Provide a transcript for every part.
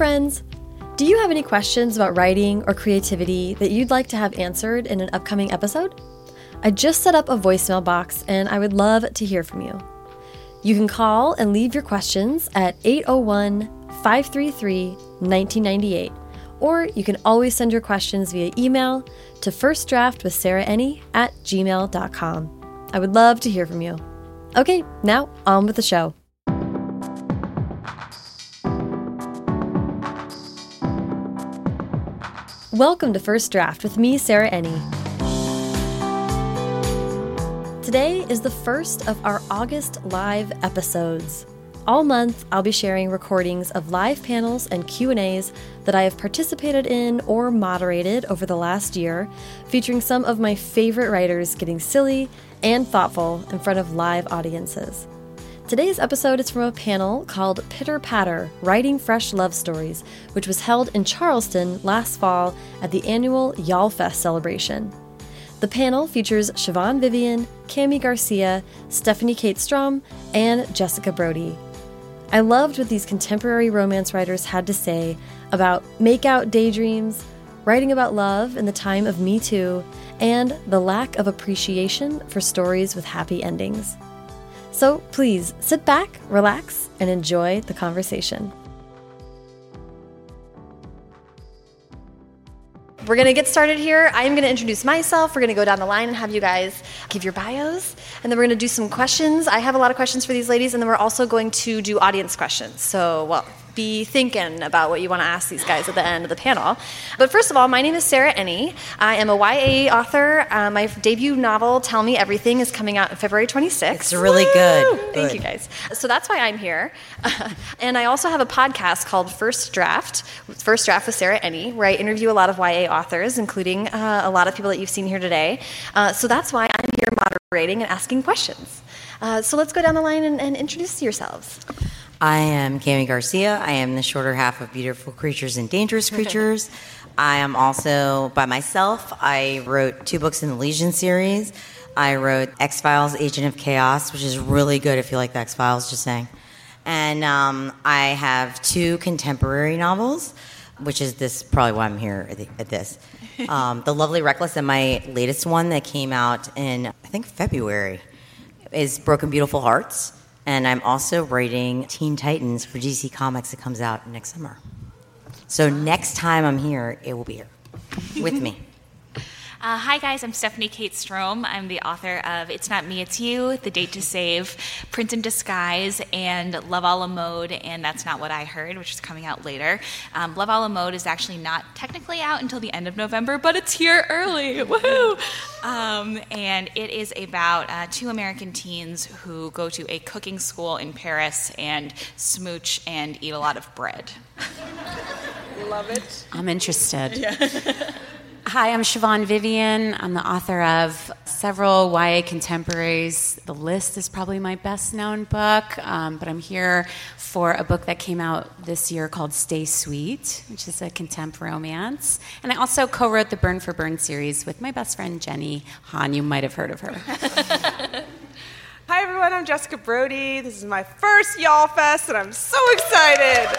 friends! Do you have any questions about writing or creativity that you'd like to have answered in an upcoming episode? I just set up a voicemail box and I would love to hear from you. You can call and leave your questions at 801 533 1998, or you can always send your questions via email to firstdraftwithsarahenney at gmail.com. I would love to hear from you. Okay, now on with the show. Welcome to First Draft with me, Sarah Enni. Today is the first of our August live episodes. All month, I'll be sharing recordings of live panels and Q&As that I have participated in or moderated over the last year, featuring some of my favorite writers getting silly and thoughtful in front of live audiences. Today's episode is from a panel called Pitter Patter Writing Fresh Love Stories, which was held in Charleston last fall at the annual YALLFest celebration. The panel features Siobhan Vivian, Kami Garcia, Stephanie Kate Strohm, and Jessica Brody. I loved what these contemporary romance writers had to say about make-out daydreams, writing about love in the time of Me Too, and the lack of appreciation for stories with happy endings. So please sit back, relax, and enjoy the conversation. We're going to get started here. I'm going to introduce myself. We're going to go down the line and have you guys give your bios. And then we're going to do some questions. I have a lot of questions for these ladies. And then we're also going to do audience questions. So, well, be thinking about what you want to ask these guys at the end of the panel. But first of all, my name is Sarah Enni. I am a YA author. Uh, my debut novel, Tell Me Everything, is coming out February 26th. It's really Woo! good. Thank good. you guys. So that's why I'm here. and I also have a podcast called First Draft, First Draft with Sarah Enni, where I interview a lot of YA authors, including uh, a lot of people that you've seen here today. Uh, so that's why I'm here moderating and asking questions. Uh, so let's go down the line and, and introduce yourselves. I am Kami Garcia. I am the shorter half of Beautiful Creatures and Dangerous Creatures. I am also by myself. I wrote two books in the Legion series. I wrote X Files Agent of Chaos, which is really good if you like the X Files, just saying. And um, I have two contemporary novels, which is this probably why I'm here at, the, at this. Um, the Lovely Reckless and my latest one that came out in, I think, February is Broken Beautiful Hearts and I'm also writing Teen Titans for DC Comics that comes out next summer. So next time I'm here, it will be here with me. Uh, hi, guys. I'm Stephanie Kate Strohm. I'm the author of It's Not Me, It's You, The Date to Save, Prince in Disguise, and Love a la Mode, and That's Not What I Heard, which is coming out later. Um, Love a la Mode is actually not technically out until the end of November, but it's here early. Woohoo! Um, and it is about uh, two American teens who go to a cooking school in Paris and smooch and eat a lot of bread. Love it. I'm interested. Yeah. Hi, I'm Siobhan Vivian. I'm the author of several YA contemporaries. The List is probably my best known book, um, but I'm here for a book that came out this year called Stay Sweet, which is a contempt romance. And I also co wrote the Burn for Burn series with my best friend Jenny Han. You might have heard of her. Hi, everyone. I'm Jessica Brody. This is my first YALLFest, and I'm so excited.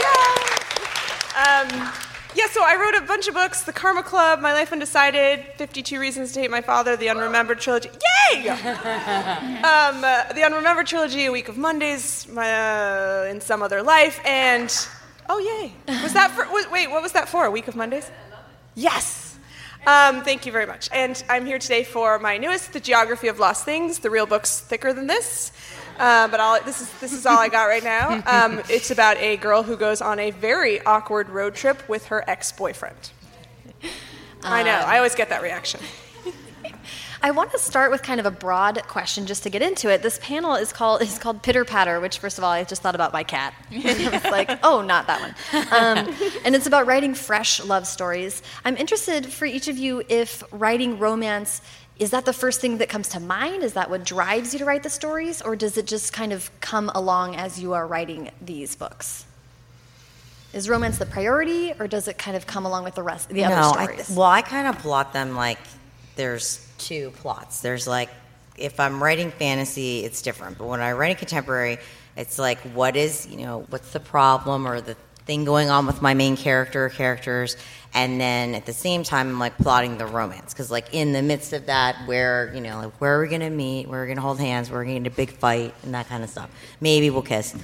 Yeah. Um, yeah, so I wrote a bunch of books The Karma Club, My Life Undecided, 52 Reasons to Hate My Father, The Unremembered Trilogy. Yay! um, uh, the Unremembered Trilogy, A Week of Mondays, my, uh, In Some Other Life, and. Oh, yay. Was that for. Wait, what was that for? A Week of Mondays? Yes! Um, thank you very much. And I'm here today for my newest, The Geography of Lost Things. The real book's thicker than this. Uh, but all, this, is, this is all I got right now. Um, it's about a girl who goes on a very awkward road trip with her ex boyfriend. I know, I always get that reaction. I want to start with kind of a broad question just to get into it. This panel is called is called Pitter Patter, which first of all I just thought about my cat. it's like, oh, not that one. Um, and it's about writing fresh love stories. I'm interested for each of you if writing romance is that the first thing that comes to mind? Is that what drives you to write the stories? Or does it just kind of come along as you are writing these books? Is romance the priority, or does it kind of come along with the rest, the no, other stories? I, well, I kind of plot them like there's two plots. There's like, if I'm writing fantasy, it's different. But when I write a contemporary, it's like, what is, you know, what's the problem or the thing going on with my main character characters and then at the same time i'm like plotting the romance. Because like in the midst of that where you know like where are we gonna meet? Where are we gonna hold hands? Where are we gonna get a big fight? And that kind of stuff. Maybe we'll kiss.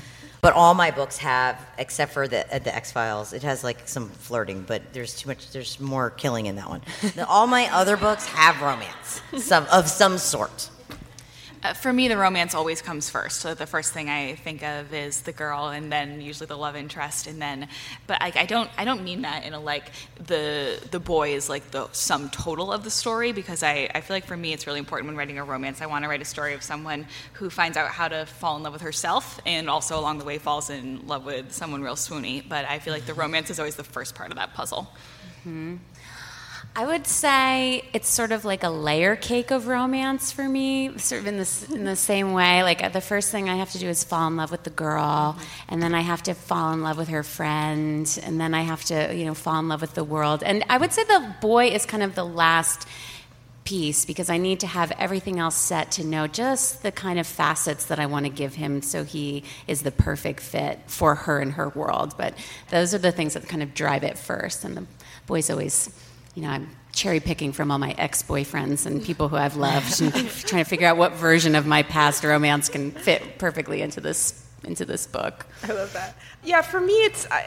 But all my books have except for the uh, the x files it has like some flirting but there's too much there's more killing in that one. All my other books have romance some of some sort Uh, for me, the romance always comes first. So the first thing I think of is the girl, and then usually the love interest, and then. But I, I don't. I don't mean that in a like the the boy is like the sum total of the story because I, I feel like for me it's really important when writing a romance. I want to write a story of someone who finds out how to fall in love with herself, and also along the way falls in love with someone real swoony. But I feel like the romance is always the first part of that puzzle. I would say it's sort of like a layer cake of romance for me, sort of in this in the same way. Like uh, the first thing I have to do is fall in love with the girl, and then I have to fall in love with her friend, and then I have to you know fall in love with the world. And I would say the boy is kind of the last piece because I need to have everything else set to know just the kind of facets that I want to give him so he is the perfect fit for her and her world. But those are the things that kind of drive it first. And the boy's always, you know, I'm cherry picking from all my ex boyfriends and people who I've loved and trying to figure out what version of my past romance can fit perfectly into this. Into this book. I love that. Yeah, for me, it's uh,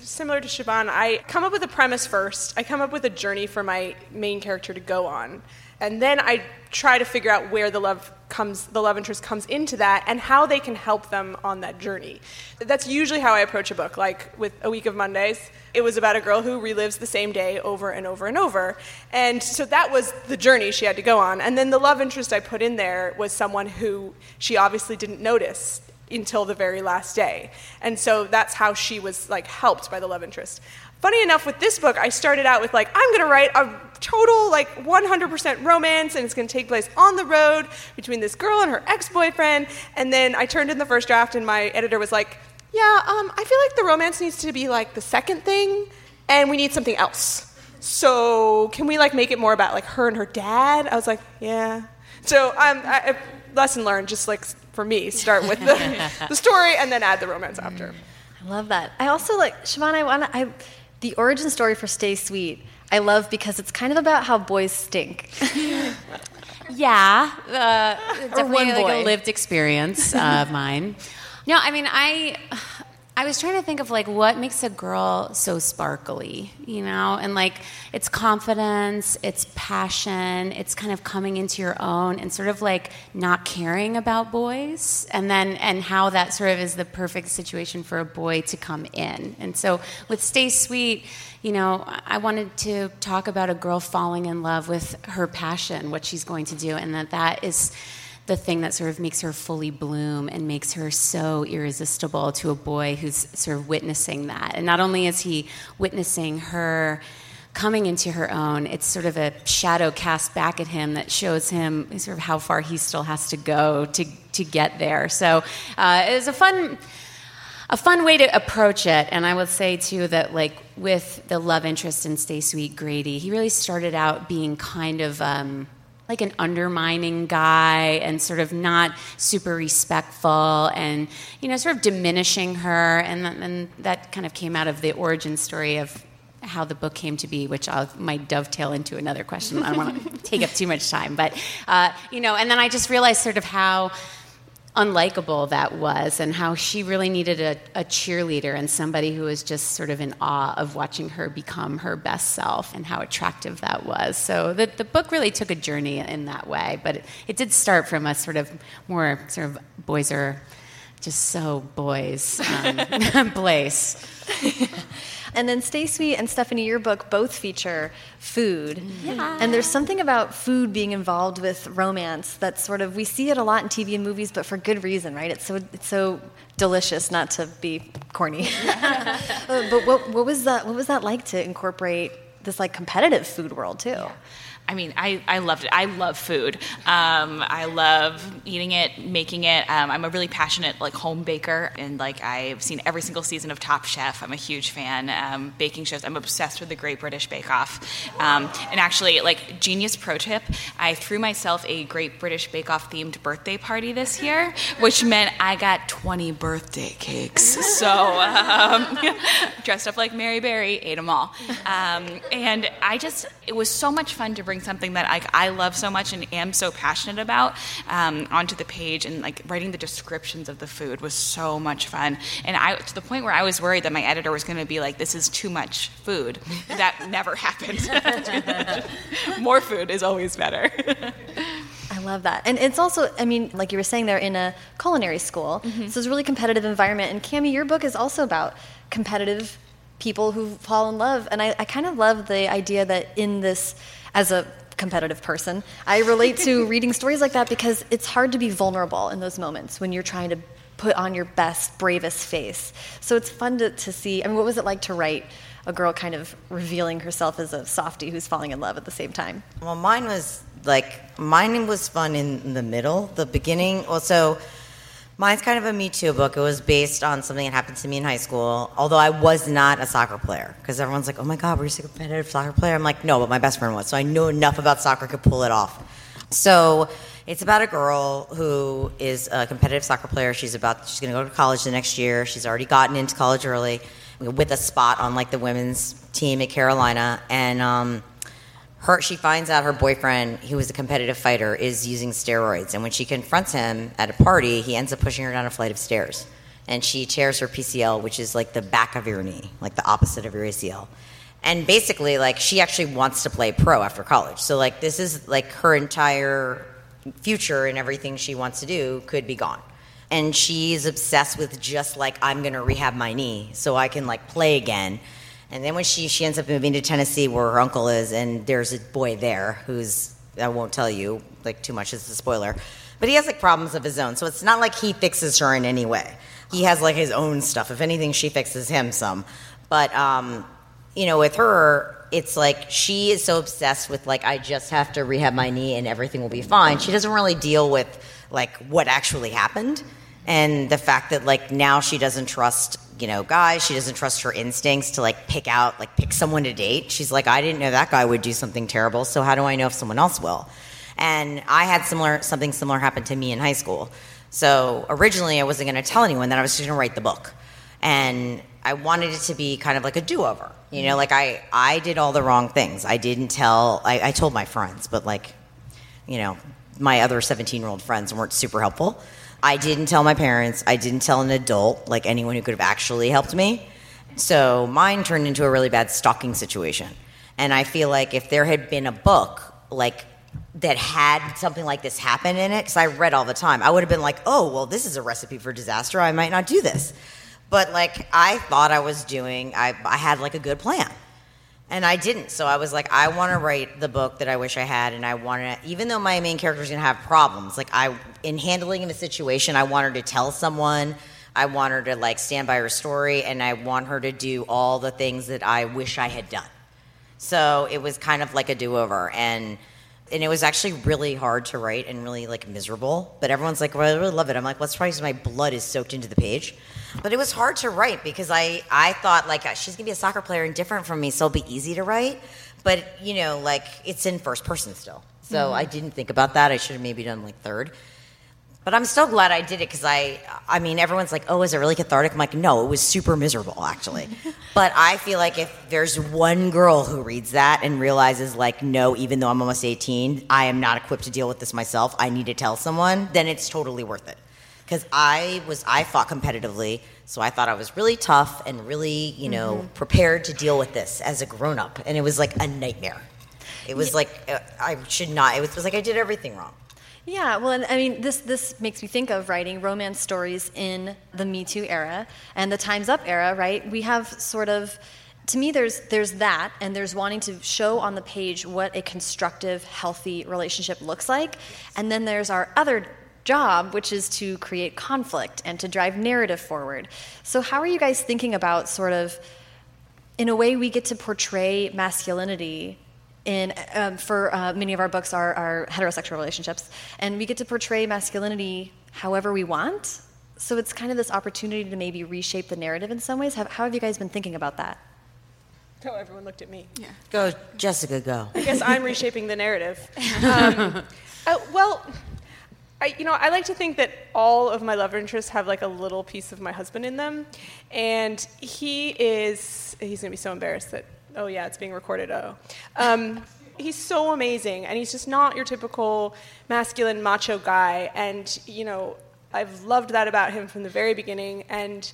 similar to Siobhan. I come up with a premise first. I come up with a journey for my main character to go on, and then I try to figure out where the love comes, the love interest comes into that, and how they can help them on that journey. That's usually how I approach a book. Like with A Week of Mondays, it was about a girl who relives the same day over and over and over, and so that was the journey she had to go on. And then the love interest I put in there was someone who she obviously didn't notice until the very last day. And so that's how she was like helped by the love interest. Funny enough, with this book, I started out with like, I'm gonna write a total like 100% romance and it's gonna take place on the road between this girl and her ex-boyfriend. And then I turned in the first draft and my editor was like, yeah, um, I feel like the romance needs to be like the second thing and we need something else. So can we like make it more about like her and her dad? I was like, yeah. So um, I, I, lesson learned, just like for me, start with the, the story and then add the romance after. I love that. I also like Siobhan. I want I the origin story for Stay Sweet. I love because it's kind of about how boys stink. Yeah, uh, definitely one like boy. a lived experience of mine. No, I mean, I, I was trying to think of like what makes a girl so sparkly, you know, and like it's confidence, it's passion, it's kind of coming into your own, and sort of like not caring about boys, and then and how that sort of is the perfect situation for a boy to come in. And so with Stay Sweet you know, I wanted to talk about a girl falling in love with her passion, what she's going to do, and that that is the thing that sort of makes her fully bloom and makes her so irresistible to a boy who's sort of witnessing that. And not only is he witnessing her coming into her own, it's sort of a shadow cast back at him that shows him sort of how far he still has to go to, to get there. So uh, it was a fun a fun way to approach it. And I would say too that like with the love interest in Stay Sweet Grady, he really started out being kind of um, like an undermining guy and sort of not super respectful and you know sort of diminishing her. And then that kind of came out of the origin story of how the book came to be, which I might dovetail into another question. I don't want to take up too much time, but uh, you know, and then I just realized sort of how unlikable that was and how she really needed a, a, cheerleader and somebody who was just sort of in awe of watching her become her best self and how attractive that was. So the, the book really took a journey in that way, but it, it did start from a sort of more sort of boys are just so boys um, place. And then Stay Sweet and Stephanie, your book both feature food. Yeah. And there's something about food being involved with romance that sort of we see it a lot in TV and movies, but for good reason, right? It's so it's so delicious, not to be corny. Uh, but what, what was that? What was that like to incorporate this like competitive food world too? I mean, I, I loved it. I love food. Um, I love eating it, making it. Um, I'm a really passionate like home baker, and like I've seen every single season of Top Chef. I'm a huge fan. Um, baking shows. I'm obsessed with the Great British Bake Off. Um, and actually, like genius pro tip, I threw myself a Great British Bake Off themed birthday party this year, which meant I got 20 birthday cakes. So um, dressed up like Mary Berry, ate them all, um, and I just it was so much fun to bring something that like I love so much and am so passionate about um, onto the page and like writing the descriptions of the food was so much fun and I to the point where I was worried that my editor was going to be like this is too much food that never happened more food is always better I love that. And it's also, I mean, like you were saying, they're in a culinary school. Mm-hmm. So it's a really competitive environment. And Kami, your book is also about competitive people who fall in love. And I, I kind of love the idea that in this, as a competitive person, I relate to reading stories like that because it's hard to be vulnerable in those moments when you're trying to put on your best, bravest face. So it's fun to, to see. I mean, what was it like to write a girl kind of revealing herself as a softie who's falling in love at the same time? Well, mine was like, mine was fun in the middle, the beginning. Well, so Mine's kind of a Me Too book. It was based on something that happened to me in high school, although I was not a soccer player. Because everyone's like, oh my God, were you a competitive soccer player? I'm like, no, but my best friend was. So I knew enough about soccer to pull it off. So it's about a girl who is a competitive soccer player. She's about, she's going to go to college the next year. She's already gotten into college early with a spot on like the women's team at Carolina. And, um, her she finds out her boyfriend who was a competitive fighter is using steroids. And when she confronts him at a party he ends up pushing her down a flight of stairs. And she tears her pcl which is like the back of your knee like the opposite of your acl and basically like she actually wants to play pro after college. So like this is like her entire future and everything she wants to do could be gone. And she's obsessed with just like i'm gonna rehab my knee so i can like play again and then when she she ends up moving to Tennessee, where her uncle is, and there's a boy there who's I won't tell you like too much. It's a spoiler, but he has like problems of his own. So it's not like he fixes her in any way. He has like his own stuff. If anything, she fixes him some. But um, you know, with her, it's like she is so obsessed with like I just have to rehab my knee and everything will be fine. She doesn't really deal with like what actually happened and the fact that like now she doesn't trust you know, guys. She doesn't trust her instincts to like pick out, like pick someone to date. She's like, I didn't know that guy would do something terrible, so how do I know if someone else will? And I had similar something similar happen to me in high school. So originally, I wasn't going to tell anyone that I was just going to write the book, and I wanted it to be kind of like a do-over. You know, like I I did all the wrong things. I didn't tell. I, I told my friends, but like, you know, my other 17-year-old friends weren't super helpful. I didn't tell my parents. I didn't tell an adult, like anyone who could have actually helped me. So mine turned into a really bad stalking situation. And I feel like if there had been a book like that had something like this happen in it, because I read all the time, I would have been like, oh, well, this is a recipe for disaster. I might not do this. But like I thought I was doing, I, I had like a good plan and I didn't. So I was like, I want to write the book that I wish I had, and I want to, even though my main character is going to have problems, like I, in handling the situation, I want her to tell someone. I want her to like stand by her story, and I want her to do all the things that I wish I had done. So it was kind of like a do-over, and and it was actually really hard to write and really like miserable. But everyone's like, well, I really love it. I'm like, well, probably because my blood is soaked into the page. But it was hard to write because I, I thought like she's gonna be a soccer player and different from me, so it'll be easy to write. But you know, like it's in first person still, so mm-hmm. I didn't think about that. I should have maybe done like third. But I'm so glad I did it because I, I mean, everyone's like, oh, is it really cathartic? I'm like, no, it was super miserable actually. but I feel like if there's one girl who reads that and realizes, like, no, even though I'm almost 18, I am not equipped to deal with this myself, I need to tell someone, then it's totally worth it because I was I fought competitively, so I thought I was really tough and really you know mm-hmm. prepared to deal with this as a grown up, and it was like a nightmare. It was yeah. like uh, I should not. It was, it was like I did everything wrong. Yeah, well, I mean, this this makes me think of writing romance stories in the Me Too era and the Times Up era. Right? We have sort of to me there's there's that and there's wanting to show on the page what a constructive healthy relationship looks like and then there's our other job, which is to create conflict and to drive narrative forward. So, how are you guys thinking about sort of, in a way, we get to portray masculinity in um, for uh, many of our books are, are heterosexual relationships, and we get to portray masculinity however we want. So it's kind of this opportunity to maybe reshape the narrative in some ways. How, how have you guys been thinking about that? Oh, everyone looked at me. Yeah. Go, Jessica, go. I guess I'm reshaping the narrative. Um, uh, well, I, you know, I like to think that all of my love interests have like a little piece of my husband in them, and he is. He's gonna be so embarrassed that. Oh yeah, it's being recorded. Oh. Um, he's so amazing, and he's just not your typical masculine macho guy. And you know, I've loved that about him from the very beginning, and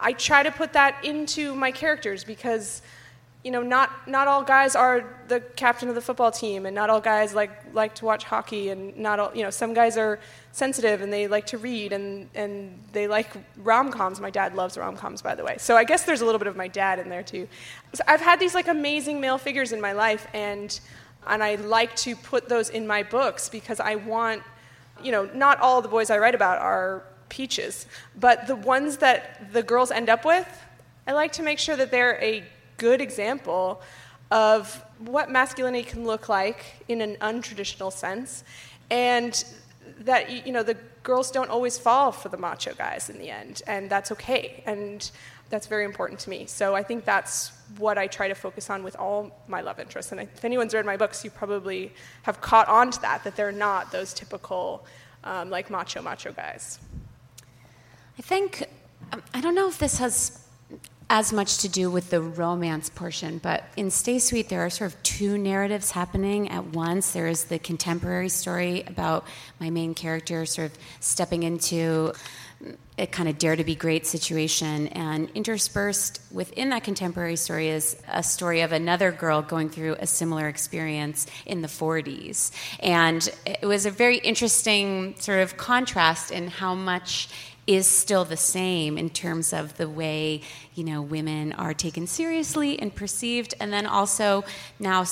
I try to put that into my characters because you know, not, not all guys are the captain of the football team, and not all guys like, like to watch hockey, and not all, you know, some guys are sensitive and they like to read and, and they like rom coms. My dad loves rom coms, by the way. So I guess there's a little bit of my dad in there too. So I've had these like amazing male figures in my life, and, and I like to put those in my books because I want, you know, not all the boys I write about are peaches, but the ones that the girls end up with, I like to make sure that they're a good example of what masculinity can look like in an untraditional sense, and that you know the girls don't always fall for the macho guys in the end, and that's okay, and that's very important to me. So I think that's what I try to focus on with all my love interests. And if anyone's read my books, you probably have caught on to that that they're not those typical um, like macho macho guys. I think um, I don't know if this has as much to do with the romance portion, but in Stay Sweet, there are sort of two narratives happening at once. There is the contemporary story about my main character sort of stepping into a kind of dare to be great situation, and interspersed within that contemporary story is a story of another girl going through a similar experience in the 40s. And it was a very interesting sort of contrast in how much is still the same in terms of the way you know women are taken seriously and perceived and then also now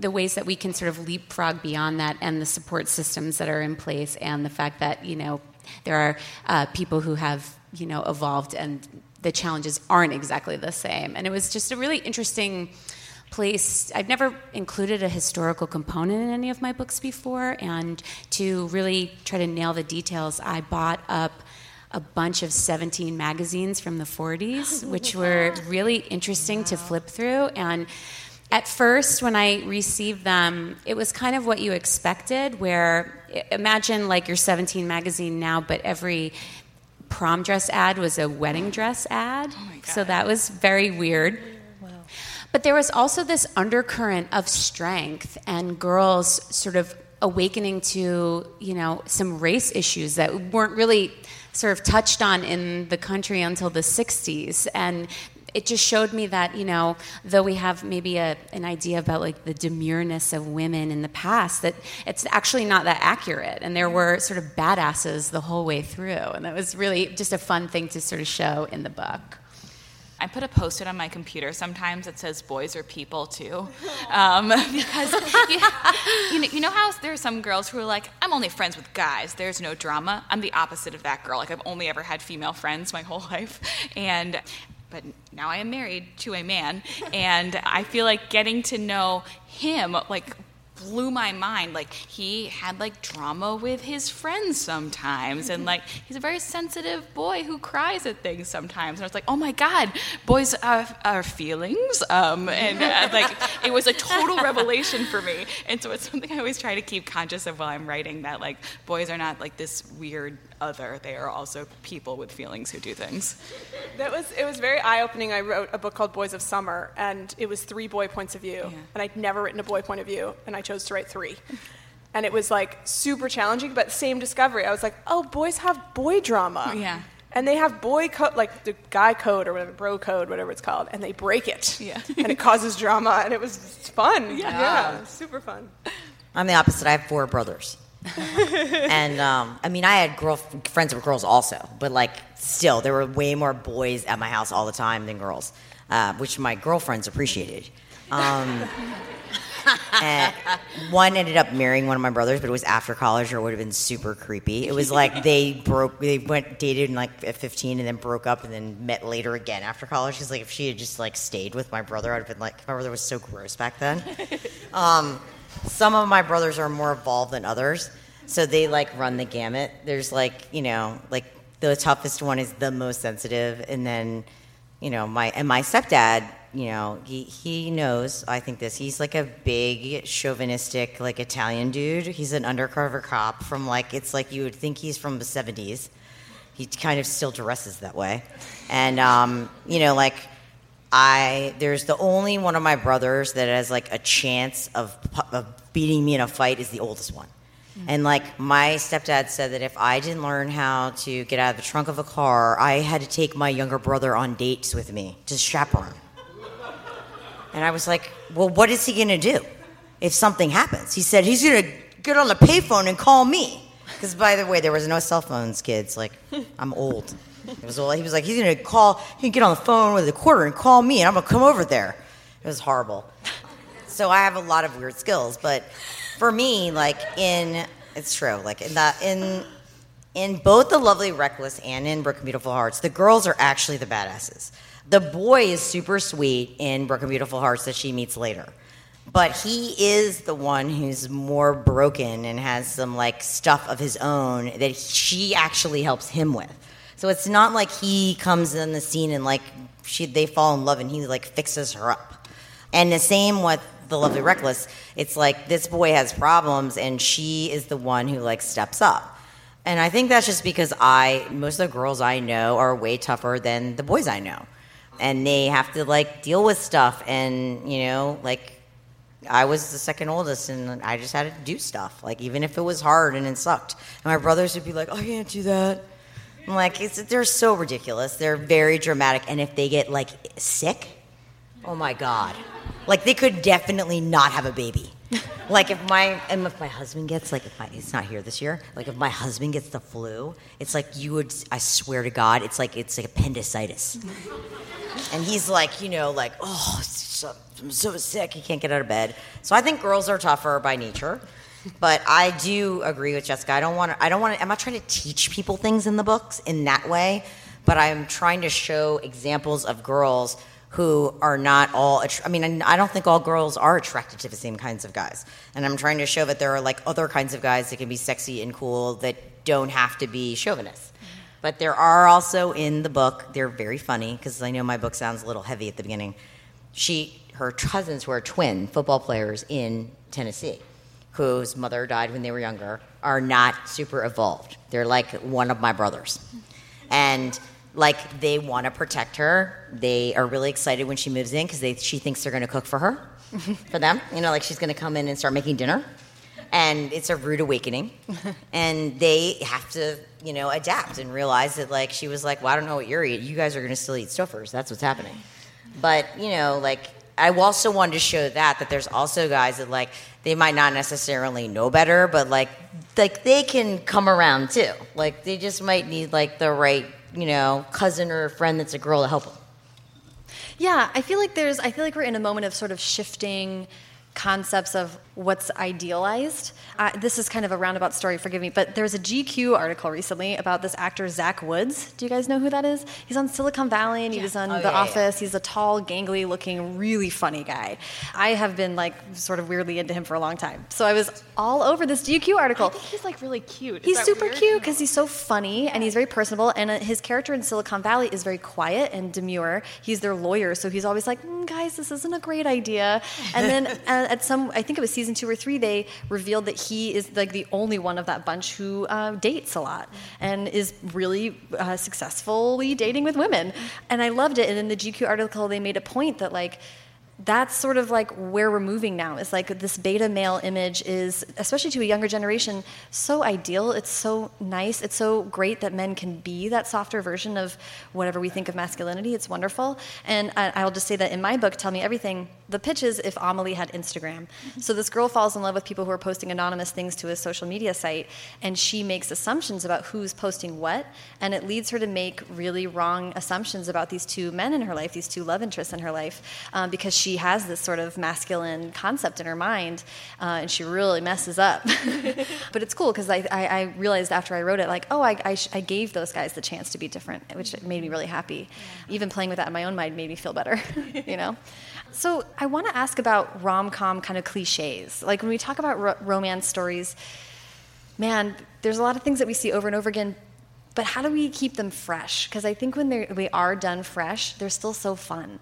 the ways that we can sort of leapfrog beyond that and the support systems that are in place and the fact that you know there are uh, people who have you know evolved and the challenges aren't exactly the same. And it was just a really interesting place. I've never included a historical component in any of my books before and to really try to nail the details i bought up a bunch of 17 magazines from the 40s, which were really interesting to flip through. And at first, when I received them, it was kind of what you expected, where imagine like your 17 magazine now, but every prom dress ad was a wedding dress ad. Oh so that was very weird. But there was also this undercurrent of strength and girls sort of awakening to, you know, some race issues that weren't really sort of touched on in the country until the 60s. And it just showed me that, you know, though we have maybe a, an idea about like the demureness of women in the past, that it's actually not that accurate. And there were sort of badasses the whole way through. And that was really just a fun thing to sort of show in the book. I put a post-it on my computer sometimes that says "boys are people too," um, because you, you, know, you know how there are some girls who are like, "I'm only friends with guys. There's no drama." I'm the opposite of that girl. Like I've only ever had female friends my whole life, and but now I am married to a man, and I feel like getting to know him, like blew my mind. Like he had like drama with his friends sometimes, and like he's a very sensitive boy who cries at things sometimes. And I was like, oh my god, boys are, are feelings, um, and uh, like it was a total revelation for me. And so it's something I always try to keep conscious of while I'm writing that like boys are not like this weird other. They are also people with feelings who do things. That was it was very eye opening. I wrote a book called Boys of Summer, and it was three boy points of view, yeah. and I'd never written a boy point of view, and I chose to write three. And it was like super challenging, but same discovery. I was like, oh, boys have boy drama. Yeah. And they have boy code, like the guy code or whatever, bro code, whatever it's called, and they break it. Yeah. and it causes drama, and it was fun. Yeah. yeah super fun. I'm the opposite. I have four brothers. and um, I mean, I had girl friends with girls also, but like still, there were way more boys at my house all the time than girls, uh, which my girlfriends appreciated. Um, and one ended up marrying one of my brothers, but it was after college, or it would have been super creepy. It was like they broke, they went dated in like at 15, and then broke up, and then met later again after college. She's like, if she had just like stayed with my brother, I'd have been like, my brother was so gross back then. Um, some of my brothers are more evolved than others, so they like run the gamut. There's like, you know, like the toughest one is the most sensitive, and then, you know, my and my stepdad you know, he, he knows, I think this, he's like a big chauvinistic, like Italian dude. He's an undercover cop from like, it's like you would think he's from the 70s. He kind of still dresses that way. And, um, you know, like, I, there's the only one of my brothers that has like a chance of, of beating me in a fight is the oldest one. Mm-hmm. And like my stepdad said that if I didn't learn how to get out of the trunk of a car, I had to take my younger brother on dates with me to chaperone. And I was like, well, what is he going to do if something happens? He said, he's going to get on the payphone and call me. Because, by the way, there was no cell phones, kids. Like, I'm old. It was old. He was like, he's going to call, he can get on the phone with a quarter and call me, and I'm going to come over there. It was horrible. So I have a lot of weird skills. But for me, like, in, it's true, like, in that, in, in both The Lovely Reckless and in Broken Beautiful Hearts, the girls are actually the badasses. The boy is super sweet in Broken Beautiful Hearts that she meets later. But he is the one who's more broken and has some like stuff of his own that she actually helps him with. So it's not like he comes in the scene and like she they fall in love and he like fixes her up. And the same with the lovely reckless. It's like this boy has problems and she is the one who like steps up. And I think that's just because I most of the girls I know are way tougher than the boys I know and they have to like deal with stuff and you know like i was the second oldest and i just had to do stuff like even if it was hard and it sucked and my brothers would be like oh, i can't do that I'm like they're so ridiculous. They're very dramatic. And if they get like sick oh my god. Like they could definitely not have a baby. Like if my and if my husband gets like if my he's not here this year like if my husband gets the flu it's like you would i swear to god it's like it's like appendicitis. And he's like, you know, like, oh, so, I'm so sick, he can't get out of bed. So I think girls are tougher by nature. But I do agree with Jessica. I don't want to. I don't want to. I'm not trying to teach people things in the books in that way, but I'm trying to show examples of girls who are not all. I mean, I don't think all girls are attracted to the same kinds of guys, and I'm trying to show that there are like other kinds of guys that can be sexy and cool that don't have to be chauvinists. But there are also in the book, they're very funny because I know my book sounds a little heavy at the beginning. She, her cousins were twin football players in Tennessee whose mother died when they were younger are not super evolved. They're like one of my brothers. And like they want to protect her. They are really excited when she moves in because she thinks they're going to cook for her, for them. You know, like she's going to come in and start making dinner and it's a rude awakening and they have to you know adapt and realize that like she was like well i don't know what you're eating you guys are going to still eat stouffer's that's what's happening but you know like i also wanted to show that that there's also guys that like they might not necessarily know better but like like they can come around too. Like they just might need like the right you know cousin or friend that's a girl to help them yeah i feel like there's i feel like we're in a moment of sort of shifting concepts of what's idealized. Uh, this is kind of a roundabout story, forgive me, but there was a GQ article recently about this actor Zach Woods. Do you guys know who that is? He's on Silicon Valley and he was on oh, The yeah, Office. Yeah. He's a tall, gangly looking, really funny guy. I have been like sort of weirdly into him for a long time. So I was all over this GQ article. I think he's like really cute. Is he's super weird? cute because he's so funny and he's very personable. And uh, his character in Silicon Valley is very quiet and demure. He's their lawyer, so he's always like, mm, guys, this isn't a great idea. And then uh, at some, I think it was season two or three, they revealed that he is like the only one of that bunch who uh, dates a lot and is really uh, successfully dating with women. And I loved it. And in the GQ article, they made a point that like that's sort of like where we're moving now. Is like this beta male image is, especially to a younger generation, so ideal. It's so nice. It's so great that men can be that softer version of whatever we think of masculinity. It's wonderful. And I'll just say that in my book, Tell Me Everything, the pitch is if Amelie had Instagram. So this girl falls in love with people who are posting anonymous things to a social media site, and she makes assumptions about who's posting what, and it leads her to make really wrong assumptions about these two men in her life, these two love interests in her life, um, because she she has this sort of masculine concept in her mind, uh, and she really messes up. but it's cool because I, I, I, realized after I wrote it, like, oh, I, I, I, gave those guys the chance to be different, which made me really happy. Yeah. Even playing with that in my own mind made me feel better, you know? So I want to ask about rom com kind of cliches. Like when we talk about ro- romance stories, man, there's a lot of things that we see over and over again. But how do we keep them fresh? Because I think when they are done fresh, they're still so fun.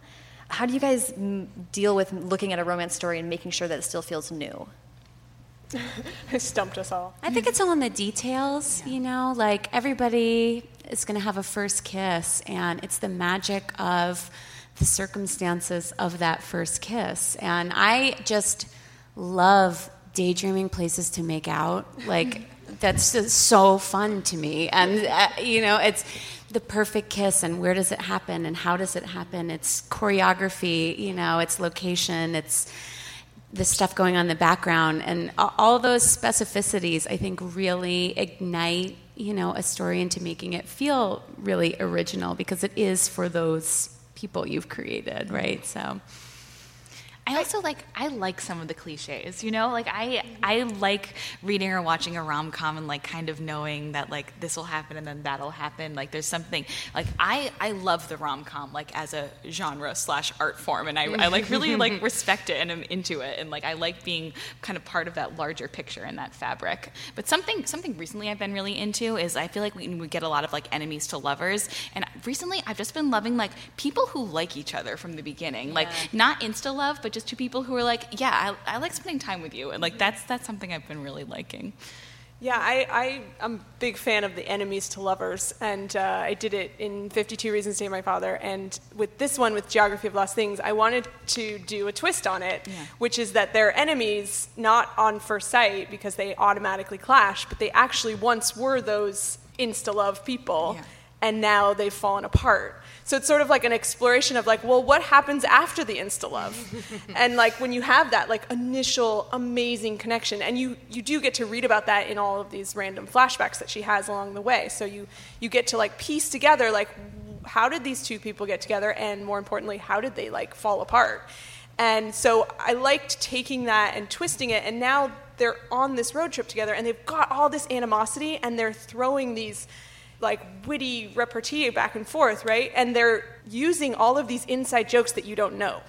How do you guys m- deal with looking at a romance story and making sure that it still feels new? it stumped us all. I think it's all in the details, yeah. you know, like everybody is going to have a first kiss, and it's the magic of the circumstances of that first kiss. And I just love daydreaming places to make out. Like, that's just so fun to me. And, uh, you know, it's the perfect kiss and where does it happen and how does it happen? It's choreography, you know, it's location, it's the stuff going on in the background. And all those specificities, I think, really ignite, you know, a story into making it feel really original because it is for those people you've created, right? So. I also like I like some of the cliches, you know? Like I I like reading or watching a rom com and like kind of knowing that like this will happen and then that'll happen. Like there's something like I I love the rom com like as a genre slash art form and I, I like really like respect it and I'm into it and like I like being kind of part of that larger picture and that fabric. But something something recently I've been really into is I feel like we, we get a lot of like enemies to lovers and recently I've just been loving like people who like each other from the beginning. Like not insta love, but just to people who are like, yeah, I, I like spending time with you, and like that's that's something I've been really liking. Yeah, I, I, am a big fan of the enemies to lovers, and uh, I did it in 52 Reasons to Hate My Father. And with this one, with Geography of Lost Things, I wanted to do a twist on it, yeah. which is that they're enemies not on first sight because they automatically clash, but they actually once were those insta love people, yeah. and now they've fallen apart. So it's sort of like an exploration of like, well, what happens after the insta love? and like when you have that like initial amazing connection, and you you do get to read about that in all of these random flashbacks that she has along the way. So you you get to like piece together like how did these two people get together, and more importantly, how did they like fall apart? And so I liked taking that and twisting it, and now they're on this road trip together, and they've got all this animosity, and they're throwing these like witty repartee back and forth, right? And they're using all of these inside jokes that you don't know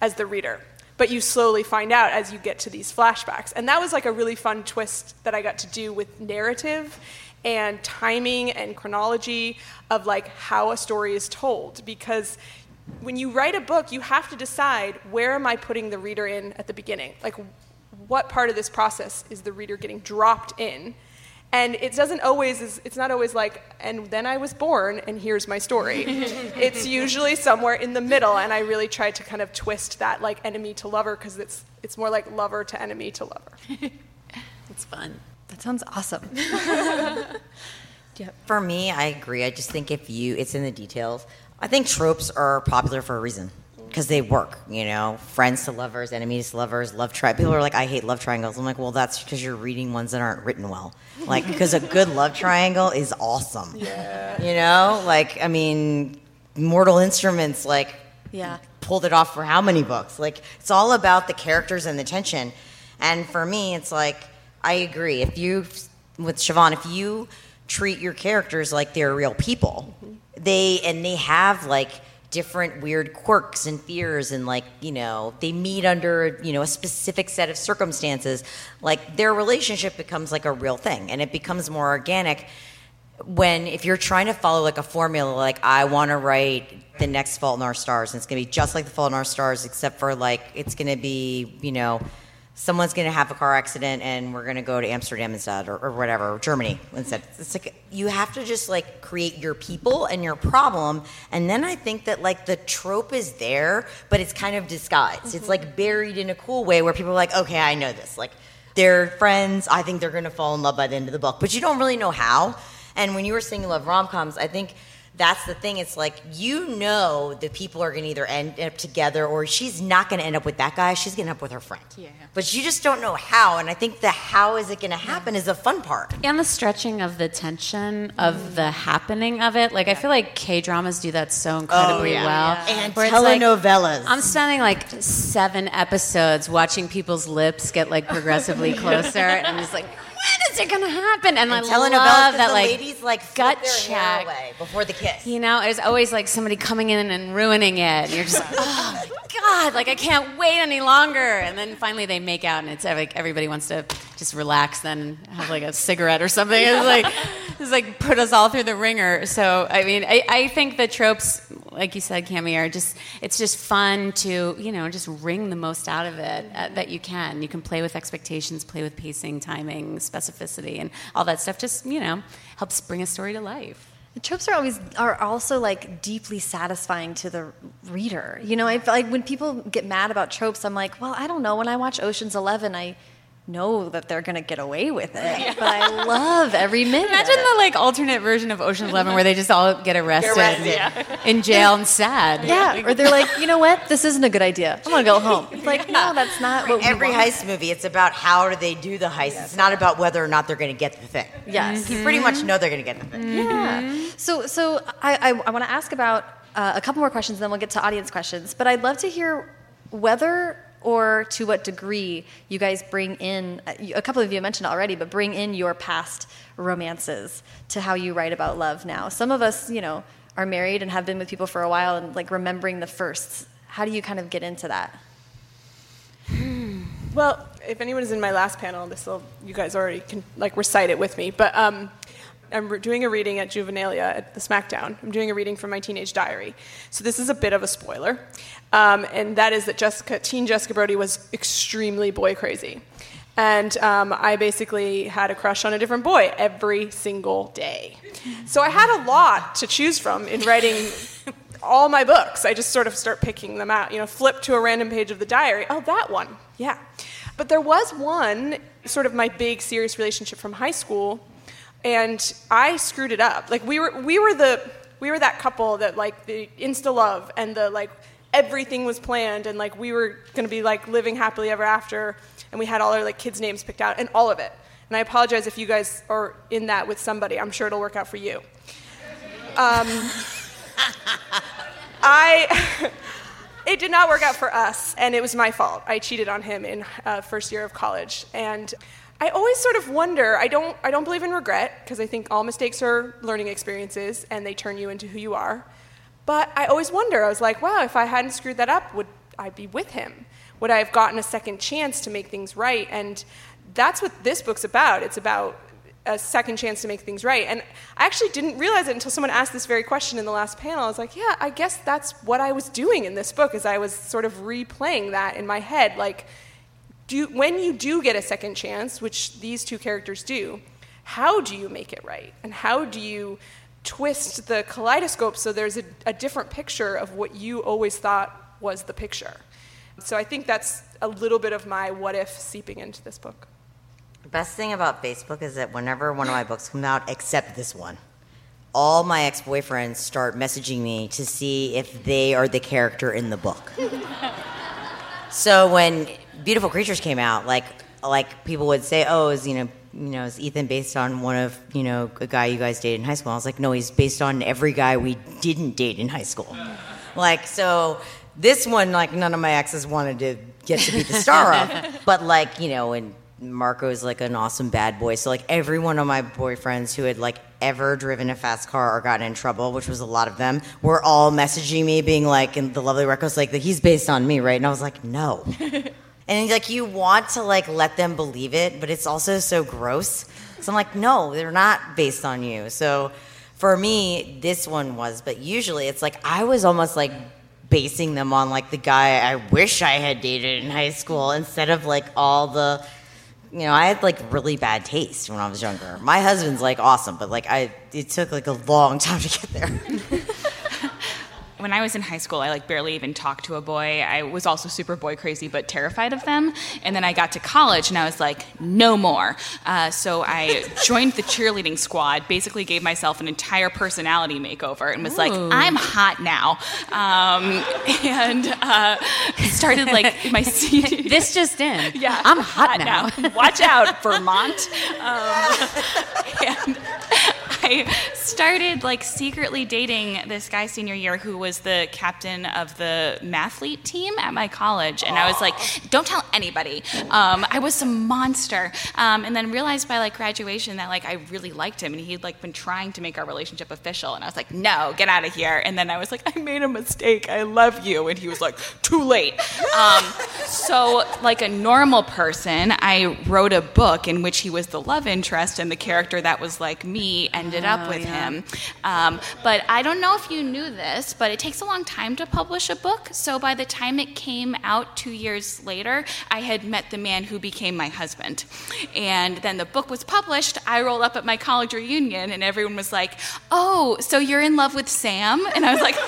as the reader. But you slowly find out as you get to these flashbacks. And that was like a really fun twist that I got to do with narrative and timing and chronology of like how a story is told because when you write a book you have to decide where am i putting the reader in at the beginning like what part of this process is the reader getting dropped in and it doesn't always, it's not always like, and then I was born, and here's my story. it's usually somewhere in the middle, and I really try to kind of twist that like enemy to lover because it's, it's more like lover to enemy to lover. it's fun. That sounds awesome. yeah. For me, I agree. I just think if you, it's in the details. I think tropes are popular for a reason because they work, you know, friends to lovers, enemies to lovers, love triangle. People are like, I hate love triangles. I'm like, well, that's because you're reading ones that aren't written well. Like, because a good love triangle is awesome. Yeah. You know, like, I mean, Mortal Instruments, like, yeah, pulled it off for how many books? Like, it's all about the characters and the tension. And for me, it's like, I agree. If you, with Siobhan, if you treat your characters like they're real people, mm-hmm. they, and they have like, different weird quirks and fears and like you know they meet under you know a specific set of circumstances like their relationship becomes like a real thing and it becomes more organic when if you're trying to follow like a formula like i want to write the next fault in our stars and it's going to be just like the fault in our stars except for like it's going to be you know someone's going to have a car accident and we're going to go to Amsterdam instead or, or whatever, or Germany instead. It's like you have to just like create your people and your problem. And then I think that like the trope is there, but it's kind of disguised. Mm-hmm. It's like buried in a cool way where people are like, okay, I know this. Like they're friends. I think they're going to fall in love by the end of the book, but you don't really know how. And when you were saying love rom coms, I think that's the thing. It's like you know the people are going to either end up together or she's not going to end up with that guy. She's going to end up with her friend. Yeah. But you just don't know how. And I think the how is it going to happen is the fun part. And the stretching of the tension of mm. the happening of it. Like, I feel like K dramas do that so oh, incredibly yeah. well. And Where it's like, telenovelas. I'm spending like seven episodes watching people's lips get like progressively closer. and I'm just like, when is it going to happen? And, I And love telenovelas, 'cause that, like, ladies like gut gut their hair check. away before the kiss. You know, it's always like somebody coming in and ruining it. And you're just like, oh my God, like I can't wait any longer. And then finally they make out and it's like everybody wants to just relax then have like a cigarette or something. It's like, it's like put us all through the ringer. So, I mean, I, I think the tropes, like you said, Kami, are just, it's just fun to, you know, just wring the most out of it uh, that you can. You can play with expectations, play with pacing, timing, specificity, and all that stuff just, you know, helps bring a story to life. The tropes are always are also like deeply satisfying to the reader. You know, I feel like when people get mad about tropes, I'm like, well, I don't know. When I watch Ocean's Eleven, I know that they're gonna get away with it, but I love every minute. Imagine the like alternate version of Ocean's Eleven where they just all get arrested, arrested. in jail and sad. Yeah, or they're like, you know what? This isn't a good idea. I'm gonna go home. It's like, no, that's not what we Every want. heist movie, it's about how do they do the heist. It's not about whether or not they're going to get the thing. Yes. You pretty much know they're going to get the thing. Yeah. So, so I, I, I want to ask about uh, a couple more questions, and then we'll get to audience questions. But I'd love to hear whether or to what degree you guys bring in. A couple of you mentioned already, but bring in your past romances to how you write about love now. Some of us, you know, are married and have been with people for a while, and like remembering the firsts. How do you kind of get into that? Well, if anyone is in my last panel, this will you guys already can like recite it with me. But um, I'm doing a reading at Juvenilia at the SmackDown. I'm doing a reading from my teenage diary. So this is a bit of a spoiler, um, and that is that Jessica, teen Jessica Brody, was extremely boy crazy, and um, I basically had a crush on a different boy every single day. So I had a lot to choose from in writing all my books. I just sort of start picking them out. You know, flip to a random page of the diary. Oh, that one. Yeah. But there was one, sort of my big serious relationship from high school, and I screwed it up. Like we were we were the we were that couple that like the insta love and the like everything was planned and like we were going to be like living happily ever after and we had all our like kids names picked out and all of it. And I apologize if you guys are in that with somebody. I'm sure it'll work out for you. I it did not work out for us, and it was my fault. I cheated on him in uh, first year of college, and I always sort of wonder. I don't I don't believe in regret because I think all mistakes are learning experiences, and they turn you into who you are. But I always wonder. I was like, wow, if I hadn't screwed that up, would I be with him? Would I have gotten a second chance to make things right? And that's what this book's about. It's about a second chance to make things right. And I actually didn't realize it until someone asked this very question in the last panel. I was like, yeah, I guess that's what I was doing in this book is I was sort of replaying that in my head like do when you do get a second chance, which these two characters do, how do you make it right? And how do you twist the kaleidoscope so there's a, a different picture of what you always thought was the picture? So I think that's a little bit of my what if seeping into this book. The best thing about Facebook is that whenever one of my books come out, except this one, all my ex boyfriends start messaging me to see if they are the character in the book. so when Beautiful Creatures came out, like like people would say, "Oh, is you know." You know, is Ethan based on one of you know a guy you guys dated in high school? I was like, no, he's based on every guy we didn't date in high school. Like, so this one, like, none of my exes wanted to get to be the star of, but like, you know, and Marco's like an awesome bad boy. So like every one of my boyfriends who had like ever driven a fast car or gotten in trouble, which was a lot of them, were all messaging me being like, and the Lovely Reckless like, that he's based on me, right? And I was like, no. and like you want to like let them believe it, but it's also so gross. So I'm like, no, they're not based on you. So for me, this one was, but usually it's like I was almost like basing them on like the guy I wish I had dated in high school instead of like all the you know, I had like really bad taste when I was younger. My husband's like awesome, but like I it took like a long time to get there. When I was in high school, I like barely even talked to a boy. I was also super boy crazy, but terrified of them. And then I got to college, and I was like, no more. Uh, so I joined the cheerleading squad. Basically, gave myself an entire personality makeover, and was like, I'm hot now. Um, and uh, started like my senior. This just in. Yeah, I'm hot, now. Watch out, Vermont. Um, and I started like secretly dating this guy senior year who was the captain of the mathlete team at my college, and I was like, "Don't tell anybody." Um, I was some monster, um, and then realized by like graduation that like I really liked him, and he'd like been trying to make our relationship official, and I was like, "No, get out of here!" And then I was like, "I made a mistake. I love you," and he was like, "Too late." Um, so, like a normal person, I wrote a book in which he was the love interest, and the character that was like me ended up with him. Um, but I don't know if you knew this, but it takes a long time to publish a book. So by the time it came out two years later, I had met the man who became my husband. And then the book was published. I rolled up at my college reunion, and everyone was like, "Oh, so you're in love with Sam?" And I was like.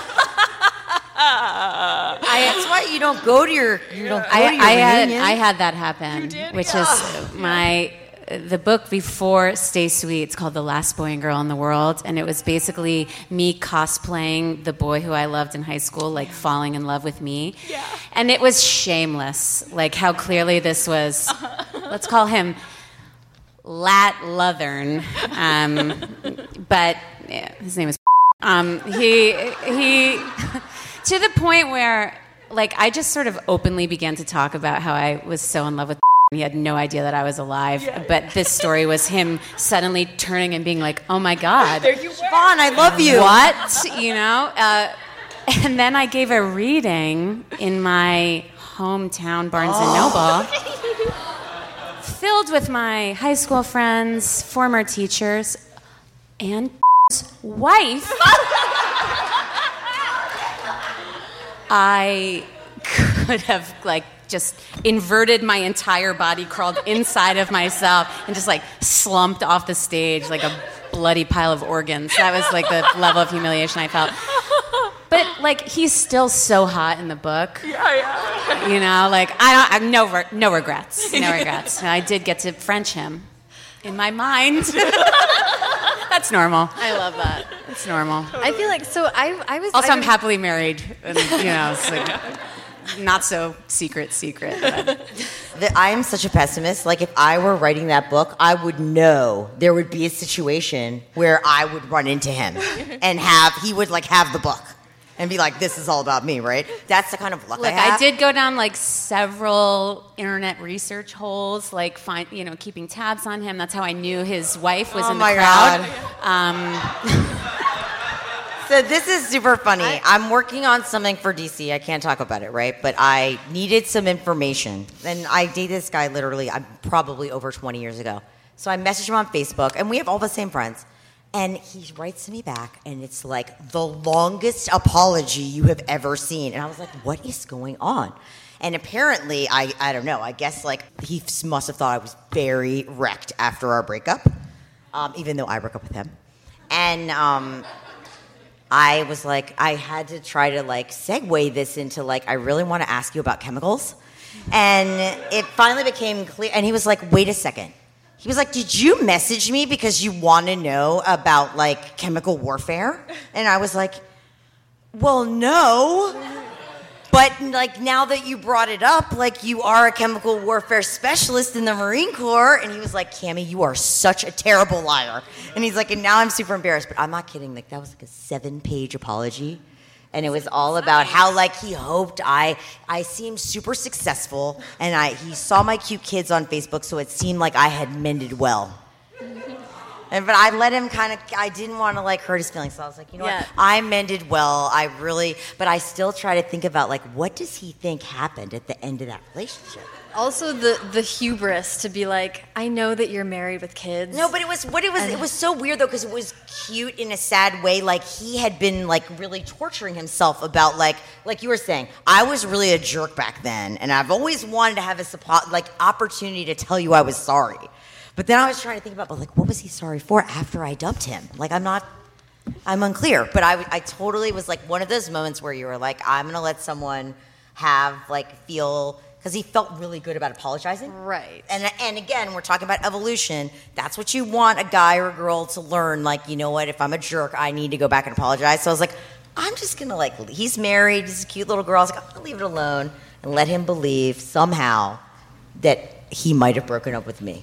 I, that's why you don't go to your you don't go I, to your I had reunion. I had that happen, which is my the book before Stay Sweet. It's called The Last Boy and Girl in the World, and it was basically me cosplaying the boy who I loved in high school, like falling in love with me. Yeah. And it was shameless, like how clearly this was. let's call him Lat Luthern, um, but yeah, his name is. Um, he he to the point where like I just sort of openly began to talk about how I was so in love with he had no idea that I was alive. But this story was him suddenly turning and being like, "Oh my god, Vaughn, I love you. what?" You know. Uh, and then I gave a reading in my hometown Barnes and Noble, filled with my high school friends, former teachers, and wife. I could have like just inverted my entire body, crawled inside of myself, and just like slumped off the stage like a bloody pile of organs. That was like the level of humiliation I felt. But like he's still so hot in the book. Yeah, yeah. You know, like I don't, I no, re- no regrets, no regrets. I did get to French him in my mind. That's normal. I love that. It's normal. I feel like so. I I was Also, I I'm happily married, and you know, it's like not so secret, secret. but- that I am such a pessimist. Like if I were writing that book, I would know there would be a situation where I would run into him and have he would like have the book and be like, "This is all about me," right? That's the kind of luck Look, I have. I did go down like several internet research holes, like find you know keeping tabs on him. That's how I knew his wife was Oh in the my crowd. God. Um, So this is super funny. I, am working on something for DC. I can't talk about it, right? But I needed some information, and I dated this guy literally. I'm probably over 20 years ago. So I messaged him on Facebook, and we have all the same friends. And he writes to me back, and it's like the longest apology you have ever seen. And I was like, "What is going on?" And apparently, I I don't know. I guess like he must have thought I was very wrecked after our breakup, um, even though I broke up with him. And um, I was like, I had to try to like segue this into like, I really want to ask you about chemicals. And it finally became clear. And he was like, wait a second. He was like, did you message me because you want to know about like chemical warfare? And I was like, well, no. But like now that you brought it up, like you are a chemical warfare specialist in the Marine Corps, and he was like, "Kami, you are such a terrible liar." And he's like, "And now I'm super embarrassed." But I'm not kidding. Like that was like a seven-page apology, and it was all about how like he hoped I I seemed super successful, and I he saw my cute kids on Facebook, so it seemed like I had mended well. And but I let him kind of. I didn't want to like hurt his feelings, so I was like, you know Yeah. what? I mended well. I really, but I still try to think about like, what does he think happened at the end of that relationship? also the the hubris to be like, I know that you're married with kids. No, but it was what it was. It was so weird though because it was cute in a sad way. Like he had been like really torturing himself about like like you were saying. I was really a jerk back then, and I've always wanted to have a like opportunity to tell you I was sorry. But then I was trying to think about, but like, what was he sorry for after I dumped him? Like, I'm not. I'm unclear, but I, I totally was like one of those moments where you were like, I'm gonna let someone have like feel because he felt really good about apologizing. Right. And and again, we're talking about evolution. That's what you want a guy or a girl to learn. Like, you know what? If I'm a jerk, I need to go back and apologize. So I was like, I'm just gonna like. He's married. He's a cute little girl. I was like, I'm gonna leave it alone and let him believe somehow that he might have broken up with me,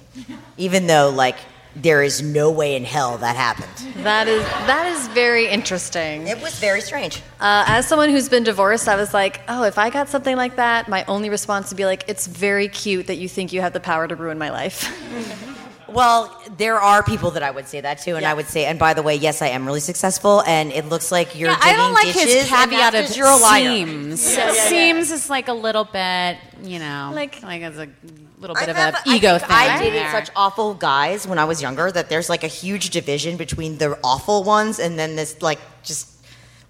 even though like there is no way in hell that happened. That is that is very interesting. It was very strange. Uh, as someone who's been divorced, I was like, oh, if I got something like that, my only response would be like, it's very cute that you think you have the power to ruin my life. Well, there are people that I would say that to, and I would say, and by the way, yes, I am really successful, and it looks like you're Yeah, digging I don't like dishes, his and caveat that's of 'cause you're a liar. seems. Seems is like a little bit, you know, Like- like like it's a little bit I of have- an ego I thing. I dated there. such awful guys when I was younger that there's like a huge division between the awful ones and then this like just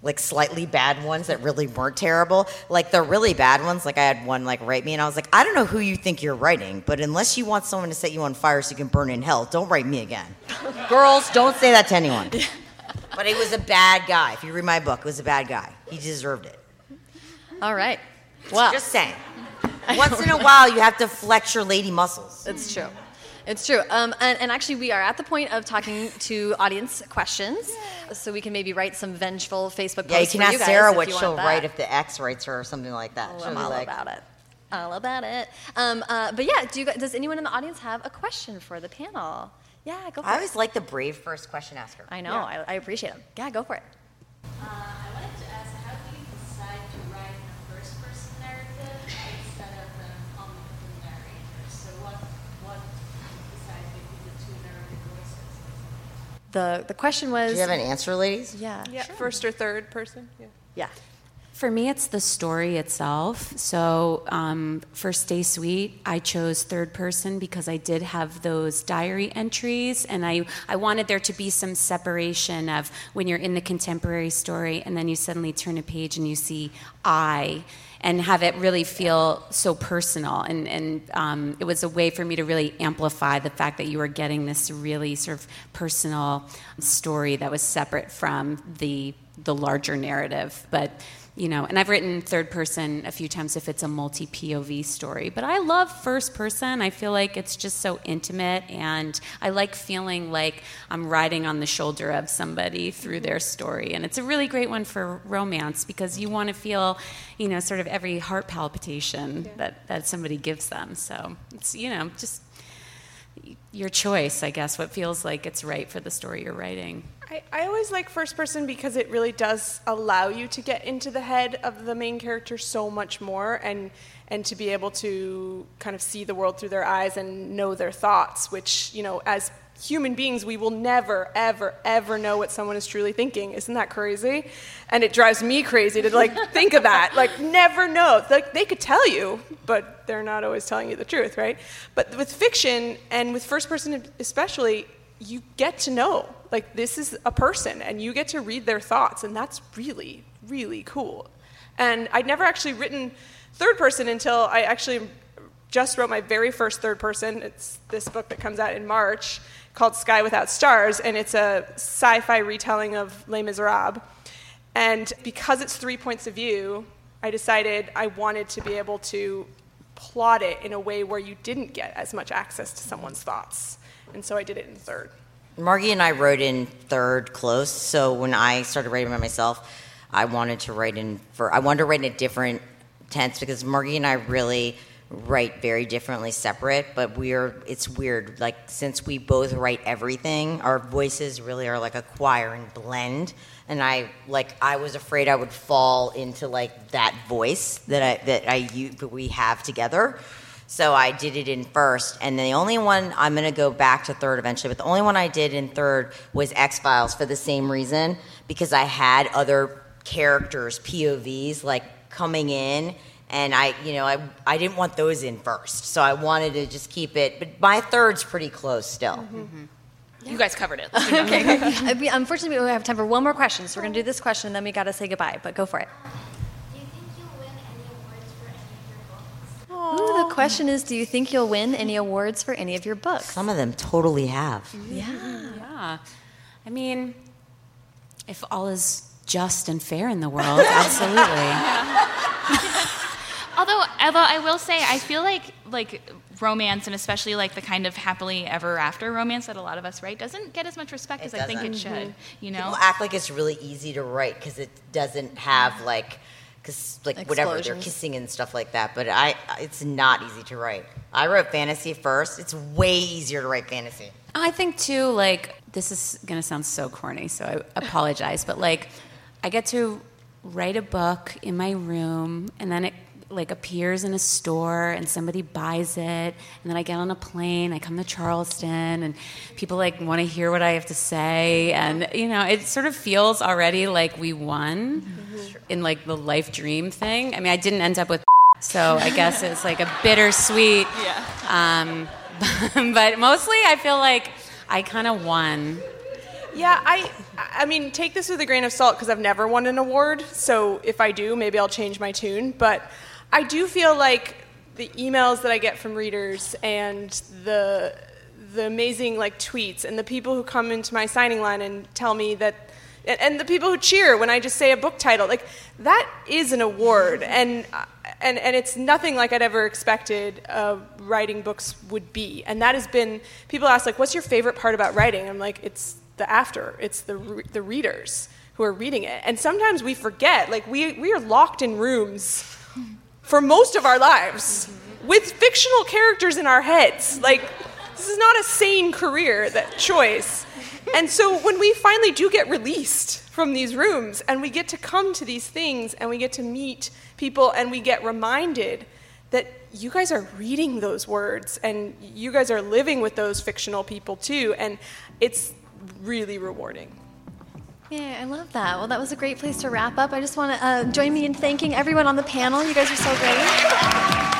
like slightly bad ones that really weren't terrible. Like the really bad ones, like I had one like write me and I was like, I don't know who you think you're writing, but unless you want someone to set you on fire so you can burn in hell, don't write me again. Girls, don't say that to anyone. But it was a bad guy. If you read my book, it was a bad guy. He deserved it. All right. Well, Just saying. Once in a while, you have to flex your lady muscles. It's true. It's true. Um, and, and actually, we are at the point of talking to audience questions, so we can maybe write some vengeful Facebook posts. Yeah, you can for ask guys Sarah what you she'll want that. write if the ex writes her or something like that. She'll I'm be all like, about it. All about it. Um, uh, but yeah, do you, does anyone in the audience have a question for the panel? Yeah, go for I it. I always like the brave first question asker. I know. I, I appreciate them. Yeah, go for it. Uh, The the question was. Do you have an answer, ladies? Yeah. Yeah, first or third person. Yeah. Yeah. For me, it's the story itself. So um, for Stay Sweet, I chose third person because I did have those diary entries, and I, I wanted there to be some separation of when you're in the contemporary story and then you suddenly turn a page and you see I, and have it really feel so personal. And, and um, it was a way for me to really amplify the fact that you were getting this really sort of personal story that was separate from the the larger narrative. But you know, and I've written third person a few times if it's a multi POV story, but I love first person. I feel like it's just so intimate, and I like feeling like I'm riding on the shoulder of somebody through their story. And it's a really great one for romance because you want to feel, you know, sort of every heart palpitation that, that somebody gives them. So it's, you know, just your choice, I guess, what feels like it's right for the story you're writing. I, I always like first person because it really does allow you to get into the head of the main character so much more and and to be able to kind of see the world through their eyes and know their thoughts, which, you know, as human beings, we will never, ever, ever know what someone is truly thinking. Isn't that crazy? And it drives me crazy to like think of that. Like never know. Like they could tell you, but they're not always telling you the truth, right? But with fiction and with first person especially, you get to know like this is a person and you get to read their thoughts and that's really really cool. And i'd never actually written third person until i actually just wrote my very first third person. It's this book that comes out in march called sky without stars and it's a sci-fi retelling of les miserables. And because it's three points of view i decided i wanted to be able to plot it in a way where you didn't get as much access to someone's thoughts. And so i did it in third Margie and I wrote in third close, so when I started writing by myself, I wanted to write in for I wanted to write in a different tense because Margie and I really write very differently separate, but we're it's weird. Like since we both write everything, our voices really are like a choir and blend. And I like I was afraid I would fall into like that voice that I that I you that we have together. So I did it in first, and the only one I'm going to go back to third eventually. But the only one I did in third was X Files for the same reason because I had other characters, POVs, like coming in, and I, you know, I I didn't want those in first, so I wanted to just keep it. But my third's pretty close still. You guys covered it. okay. Uh, we- Unfortunately, we have time for one more question, so we're gonna do this question, and then we gotta say goodbye. But go for it. Do you think you'll win any awards for any of your books? Ooh, the question is, do you think you'll win any awards for any of your books? Some of them totally have. Yeah. Yeah. I mean, If all is just and fair in the world, absolutely. Although, although I will say, I feel like like romance and especially like the kind of happily ever after romance that a lot of us write doesn't get as much respect It as I think it doesn't. should. You know, People act like it's really easy to write because it doesn't have like, because like whatever they're kissing and stuff like that. But I, it's not easy to write. I wrote fantasy first. It's way easier to write fantasy. I think too, like this is gonna sound so corny, so I apologize, but like I get to write a book in my room, and then it like appears in a store, and somebody buys it, and then I get on a plane, I come to Charleston, and people like want to hear what I have to say, and you know, it sort of feels already like we won in like the life dream thing. I mean, I didn't end up with, so I guess it's like a bittersweet. Yeah. Um, but mostly, I feel like I kind of won. Yeah, I I mean, take this with a grain of salt because I've never won an award. So if I do, maybe I'll change my tune. But I do feel like the emails that I get from readers and the the amazing like tweets and the people who come into my signing line and tell me that and, the people who cheer when I just say a book title like that is an award. And and and it's nothing like I'd ever expected uh, writing books would be. And that has been people ask like what's your favorite part about writing? I'm like it's the after. It's the re- the readers who are reading it. And sometimes we forget like we we are locked in rooms for most of our lives with fictional characters in our heads. Like, this is not a sane career, that choice. And so when we finally do get released from these rooms and we get to come to these things and we get to meet people and we get reminded that you guys are reading those words and you guys are living with those fictional people too, and it's really rewarding. Yeah, I love that. Well, that was a great place to wrap up. I just want to uh, join me in thanking everyone on the panel. You guys are so great.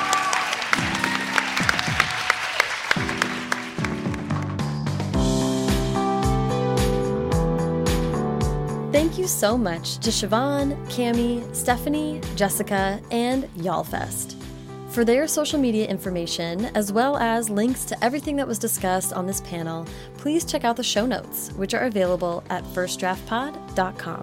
Thank you so much to Siobhan, Kami, Stephanie, Jessica, and YALLFest. For their social media information, as well as links to everything that was discussed on this panel, please check out the show notes, which are available at firstdraftpod.com.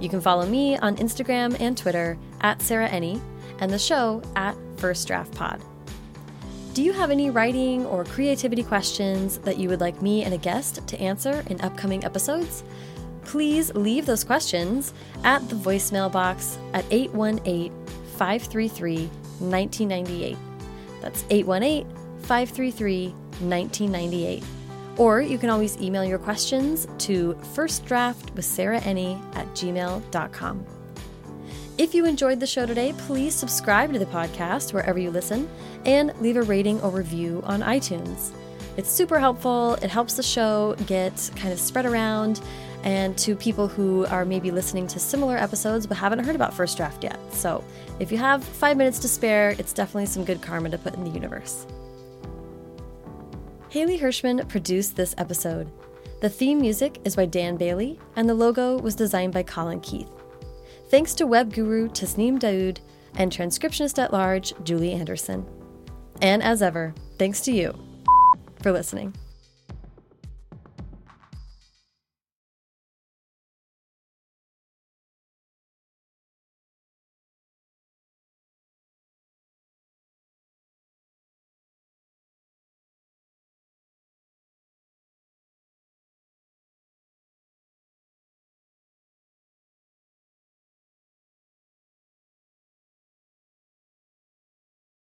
You can follow me on Instagram and Twitter at Sarah Enni, and the show at First Draft Pod. Do you have any writing or creativity questions that you would like me and a guest to answer in upcoming episodes? Please leave those questions at the voicemail box at 818 533 1998. That's 818 533 1998. Or you can always email your questions to firstdraftwithsarahenni at gmail.com. If you enjoyed the show today, please subscribe to the podcast wherever you listen and leave a rating or review on iTunes. It's super helpful. It helps the show get kind of spread around and to people who are maybe listening to similar episodes but haven't heard about First Draft yet. So if you have five minutes to spare, it's definitely some good karma to put in the universe. Haley Hirschman produced this episode. The theme music is by Dan Bailey, and the logo was designed by Colin Keith. Thanks to web guru Tasneem Daoud and transcriptionist at large Julie Anderson. And as ever, thanks to you for listening.